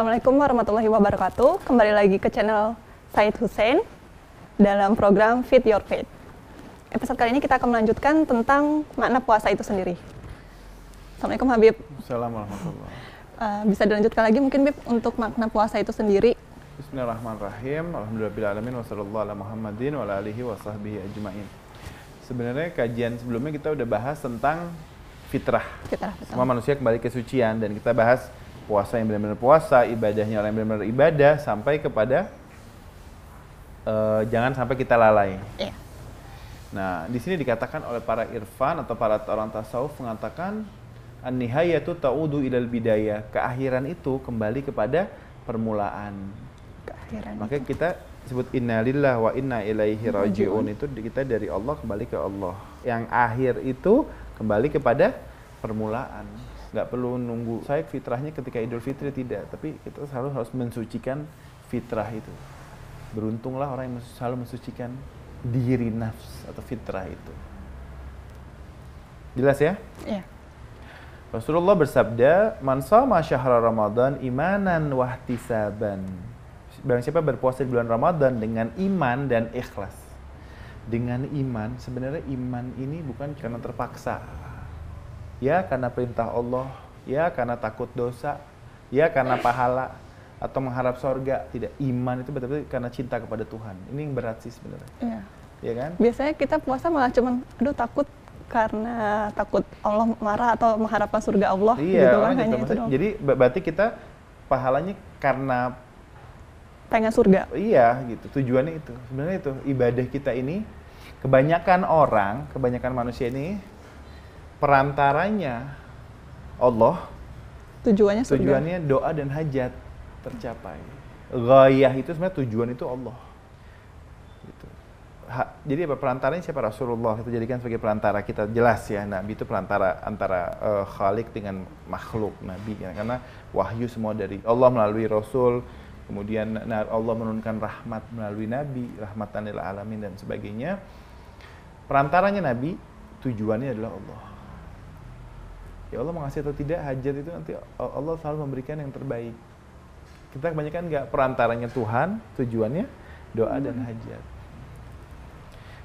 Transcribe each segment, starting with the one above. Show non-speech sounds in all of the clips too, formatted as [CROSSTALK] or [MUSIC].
Assalamualaikum warahmatullahi wabarakatuh. Kembali lagi ke channel Said Hussein dalam program Fit Your Faith. Episode kali ini kita akan melanjutkan tentang makna puasa itu sendiri. Assalamualaikum Habib. Assalamualaikum warahmatullahi Uh, bisa dilanjutkan lagi mungkin Bib untuk makna puasa itu sendiri. Bismillahirrahmanirrahim. Alhamdulillahirrahmanirrahim. Ala Muhammadin wa alihi wa sahbihi ajma'in. Sebenarnya kajian sebelumnya kita udah bahas tentang fitrah. Fitrah, betul. Semua manusia kembali ke sucian dan kita bahas puasa yang benar-benar puasa, ibadahnya orang yang benar-benar ibadah sampai kepada eh, jangan sampai kita lalai. Iya. Nah, di sini dikatakan oleh para irfan atau para orang tasawuf mengatakan an-nihayatu ta'udu ilal bidayah. Keakhiran itu kembali kepada permulaan. Keakhiran. Makanya kita sebut innalillah wa inna ilaihi rajiun itu kita dari Allah kembali ke Allah. Yang akhir itu kembali kepada permulaan. Nggak perlu nunggu saya fitrahnya ketika Idul Fitri tidak, tapi kita selalu harus mensucikan fitrah itu. Beruntunglah orang yang selalu mensucikan diri nafs atau fitrah itu. Jelas ya? Iya. Rasulullah bersabda, "Man shoma syahra Ramadan imanan wahtisaban." Barang siapa berpuasa di bulan Ramadan dengan iman dan ikhlas. Dengan iman, sebenarnya iman ini bukan karena terpaksa. Ya, karena perintah Allah, ya karena takut dosa, ya karena pahala atau mengharap sorga. Tidak, iman itu betul-betul karena cinta kepada Tuhan. Ini yang berat sih sebenarnya. Iya. Ya kan? Biasanya kita puasa malah cuman aduh takut karena takut Allah marah atau mengharapkan surga Allah Iya, gitu kan hanya itu doang. Jadi ber- berarti kita pahalanya karena pengen surga. Iya gitu tujuannya itu sebenarnya itu ibadah kita ini kebanyakan orang kebanyakan manusia ini perantaranya Allah Tujuannya surga. tujuannya doa dan hajat tercapai. Gayah itu sebenarnya tujuan itu Allah. Gitu. Ha- jadi apa perantaranya siapa? Rasulullah. Kita jadikan sebagai perantara kita. Jelas ya Nabi itu perantara antara eh, Khalik dengan makhluk Nabi. Ya. karena wahyu semua dari Allah melalui Rasul. Kemudian na- Allah menurunkan rahmat melalui Nabi rahmatan lil alamin dan sebagainya. Perantaranya Nabi tujuannya adalah Allah ya Allah mengasih atau tidak hajat itu nanti Allah selalu memberikan yang terbaik. Kita kebanyakan nggak perantaranya Tuhan tujuannya doa dan hajat.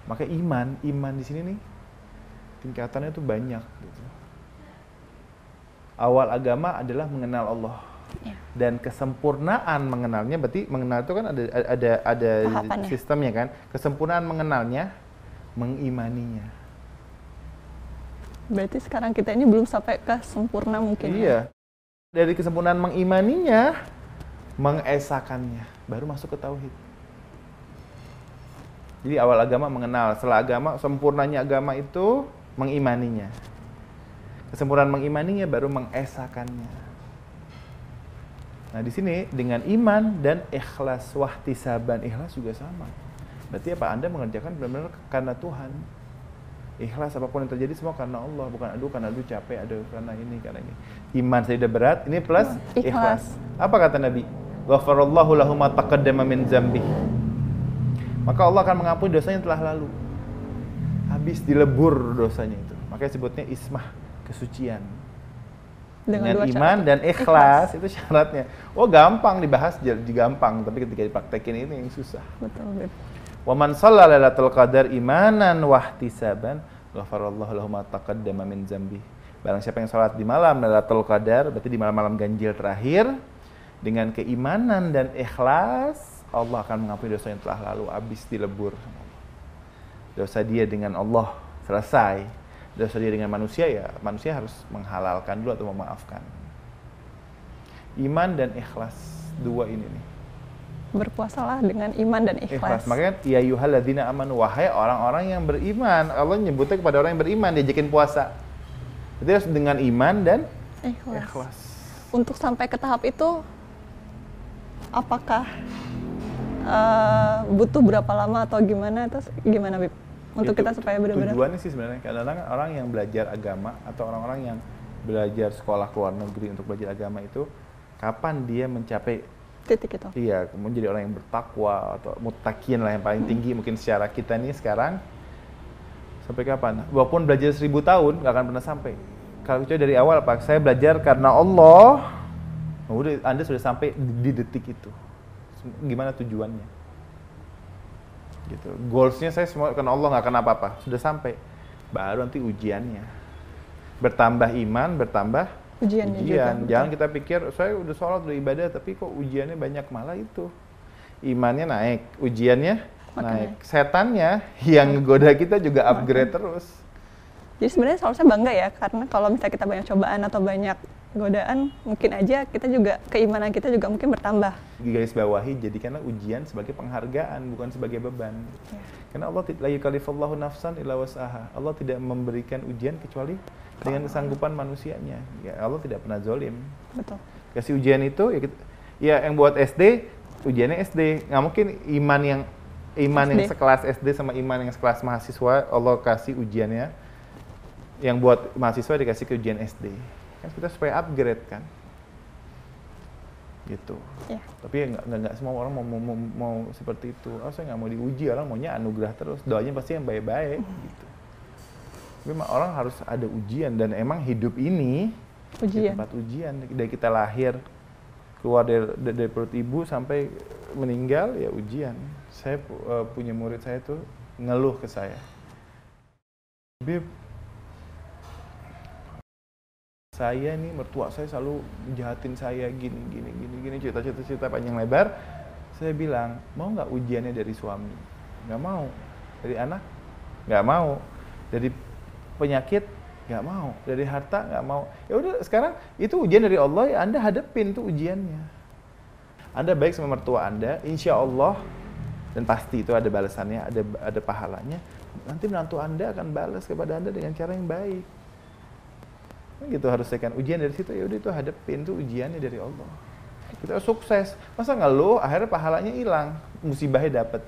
Maka iman iman di sini nih tingkatannya tuh banyak gitu. Awal agama adalah mengenal Allah. Iya. dan kesempurnaan mengenalnya berarti mengenal itu kan ada ada ada Tahapannya. sistemnya kan? Kesempurnaan mengenalnya mengimaninya Berarti sekarang kita ini belum sampai ke sempurna mungkin. ya? Iya. Dari kesempurnaan mengimaninya, mengesakannya, baru masuk ke tauhid. Jadi awal agama mengenal, setelah agama sempurnanya agama itu mengimaninya. Kesempurnaan mengimaninya baru mengesakannya. Nah, di sini dengan iman dan ikhlas wahtisaban, ikhlas juga sama. Berarti apa? Anda mengerjakan benar-benar karena Tuhan ikhlas apa pun yang terjadi semua karena Allah bukan aduh karena aduh capek aduh karena ini karena ini. Iman saya udah berat ini plus Ikhlas. ikhlas, apa kata Nabi? Ghafarallahu lahu ma taqaddama min zambi maka Allah akan mengampuni dosanya yang telah lalu. Habis dilebur dosanya itu. Makanya sebutnya ismah kesucian. Dengan, dua iman syarat. dan ikhlas, itu syaratnya. Oh gampang dibahas jadi gampang. Tapi ketika dipraktekin ini yang susah. Betul, Beb. Wa man shalla lailatul qadar imanan wahtisaban ghafarallahu lahu ma taqaddama min dzambi. Barang siapa yang salat di malam lailatul qadar berarti di malam-malam ganjil terakhir dengan keimanan dan ikhlas Allah akan mengampuni dosa yang telah lalu habis dilebur. Dosa dia dengan Allah selesai. Dosa dia dengan manusia ya manusia harus menghalalkan dulu atau memaafkan. Iman dan ikhlas dua ini nih Berpuasalah dengan iman dan ikhlas. ikhlas. Makanya ya yuhalladzina amanu wahai orang-orang yang beriman. Allah nyebutnya kepada orang yang beriman diajakin puasa. Jadi harus dengan iman dan ikhlas. ikhlas. Untuk sampai ke tahap itu, apakah eh, butuh berapa lama atau gimana? Terus gimana, Bib? Untuk Itu kita supaya benar-benar Tujuannya sih sebenarnya kadang-kadang orang yang belajar agama atau orang-orang yang belajar sekolah ke luar negeri untuk belajar agama itu kapan dia mencapai titik itu. Iya, kemudian jadi orang yang bertakwa atau mutakin lah yang paling tinggi mungkin secara kita nih sekarang sampai kapan? Walaupun belajar seribu tahun nggak akan pernah sampai. Kalau kecuali dari awal Pak, saya belajar karena Allah Nah, udah Anda sudah sampai di, di detik itu. Gimana tujuannya? Gitu. Goalsnya saya semua karena Allah nggak kena apa-apa. Sudah sampai. Baru nanti ujiannya. Bertambah iman, bertambah Ujiannya juga, ujian. betul. Jangan kita pikir saya udah sholat, udah ibadah, tapi kok ujiannya banyak malah itu. Imannya naik, ujiannya Makin naik. naik. Setannya yang ngegoda kita juga upgrade terus. Jadi sebenarnya seharusnya bangga ya, karena kalau misalnya kita banyak cobaan atau banyak godaan, mungkin aja kita juga keimanan kita juga mungkin bertambah. Di garis bawahi jadikanlah ujian sebagai penghargaan bukan sebagai beban. Ya. Karena Allah tidak la yukallifullahu nafsan illa wasaha. Allah tidak memberikan ujian kecuali dengan kesanggupan manusianya. Ya Allah tidak pernah zolim. Betul. Kasih ujian itu ya kita, ya yang buat SD ujiannya SD. Nggak mungkin iman yang iman yang SD. sekelas SD sama iman yang sekelas mahasiswa Allah kasih ujiannya yang buat mahasiswa dikasih ke ujian SD. Kan kita supaya upgrade kan. Gitu. Ya. Tapi nggak nggak nggak semua orang mau, mau, mau, mau seperti itu. Oh saya nggak mau diuji, orang maunya anugerah terus. Doanya pasti yang baik-baik gitu. Tapi orang harus ada ujian dan emang hidup ini Ujian. tempat ujian dari kita lahir keluar dari, dari, perut ibu sampai meninggal ya ujian. Saya eh, punya murid saya tuh ngeluh ke saya. Bib, saya nih mertua saya selalu jahatin saya gini gini gini gini cerita cerita cerita panjang lebar. Saya bilang mau nggak ujiannya dari suami? Nggak mau. Dari anak? Nggak mau. Dari penyakit? Nggak mau. Dari harta? Nggak mau. Ya udah sekarang itu ujian dari Allah ya anda hadepin tuh ujiannya. Anda baik sama mertua anda insya Allah dan pasti itu ada balasannya ada ada pahalanya. Nanti menantu anda akan balas kepada anda dengan cara yang baik gitu harus kan ujian dari situ ya udah itu hadepin tuh ujiannya dari Allah. Kita sukses. Masa ngeluh akhirnya pahalanya hilang. Musibahnya dapat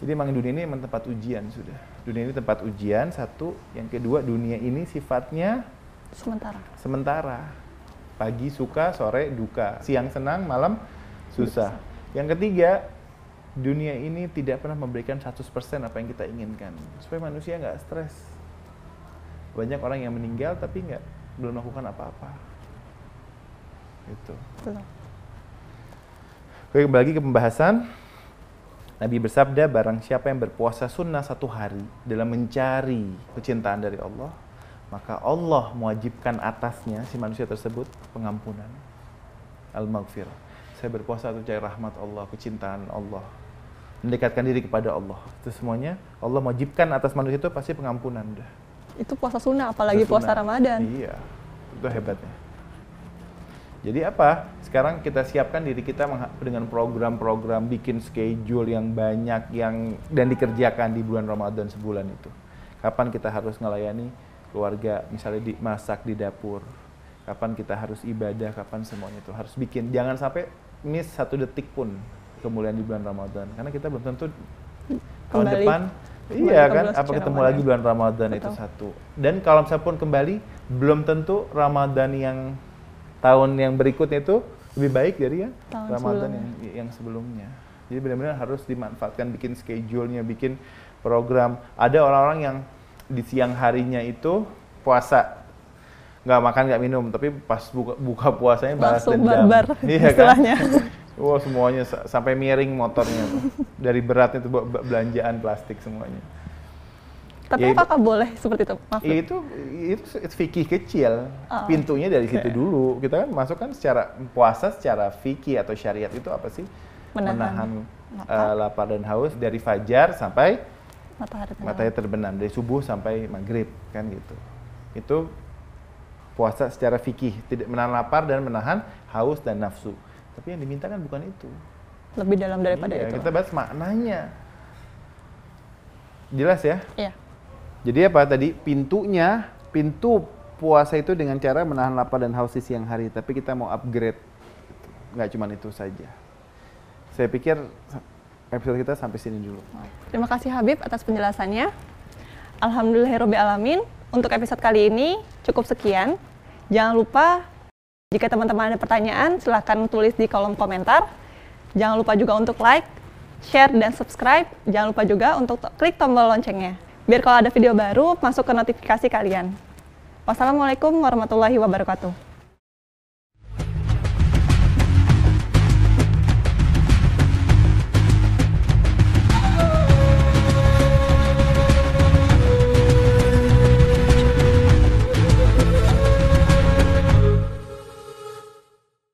jadi emang dunia ini emang tempat ujian sudah. Dunia ini tempat ujian satu. Yang kedua dunia ini sifatnya Sementara. sementara. Pagi suka sore duka. Siang senang malam susah. Yang ketiga dunia ini tidak pernah memberikan 100% apa yang kita inginkan. Supaya manusia nggak stres banyak orang yang meninggal tapi nggak belum melakukan apa-apa itu. Oke, kembali lagi ke pembahasan. Nabi bersabda, barang siapa yang berpuasa sunnah satu hari dalam mencari kecintaan dari Allah, maka Allah mewajibkan atasnya si manusia tersebut pengampunan. Al-maghfirah. Saya berpuasa untuk cari rahmat Allah, kecintaan Allah. Mendekatkan diri kepada Allah. Itu semuanya Allah mewajibkan atas manusia itu pasti pengampunan. Udah. Itu puasa sunnah, apalagi puasa Sunnah. Ramadan. Iya, itu hebatnya. Jadi apa? Sekarang kita siapkan diri kita dengan program-program bikin schedule yang banyak yang dan dikerjakan di bulan Ramadan sebulan itu. Kapan kita harus melayani keluarga, misalnya dimasak di dapur. Kapan kita harus ibadah, kapan semuanya itu harus bikin. Jangan sampai miss satu detik pun kemuliaan di bulan Ramadan. Karena kita belum tentu tahun depan iya kan apa ketemu Ramadan. lagi bulan Ramadan itu satu. Dan kalau misalnya pun kembali belum tentu Ramadan yang tahun yang berikutnya itu lebih baik dari yang Tahun Ramadan sebelumnya. yang yang sebelumnya. Jadi benar-benar harus dimanfaatkan bikin schedule-nya, bikin program. Ada orang-orang yang di siang harinya itu puasa nggak makan nggak minum tapi pas buka, buka puasanya balas Langsung dendam barbar iya kan [LAUGHS] Wah semuanya sa- sampai miring motornya tuh. dari beratnya tuh be- be- belanjaan plastik semuanya Tapi Ya, apakah boleh seperti itu? Maaf. Ya, itu itu fikih kecil Oh, pintunya dari situ oke. dulu kita kan masuk kan secara puasa secara fikih atau syariat itu apa sih Menahan lapar. eh, lapar dan haus dari fajar sampai Matahari tengah. matahari terbenam dari subuh sampai maghrib kan gitu itu puasa secara fikih tidak menahan lapar dan menahan haus dan nafsu tapi yang diminta kan bukan itu Lebih dalam daripada Iya, itu. kita bahas maknanya jelas ya Iya. jadi apa tadi pintunya pintu puasa itu dengan cara menahan lapar dan haus di siang hari tapi kita mau upgrade nggak cuma itu saja saya pikir episode kita sampai sini dulu Terima kasih Habib atas penjelasannya. Alhamdulillahirobbilalamin. Untuk episode kali ini cukup sekian. Jangan lupa jika teman-teman ada pertanyaan silahkan tulis di kolom komentar. Jangan lupa juga untuk like, share, dan subscribe. Jangan lupa juga untuk klik tombol loncengnya. Biar kalau ada video baru masuk ke notifikasi kalian. Wassalamualaikum warahmatullahi wabarakatuh.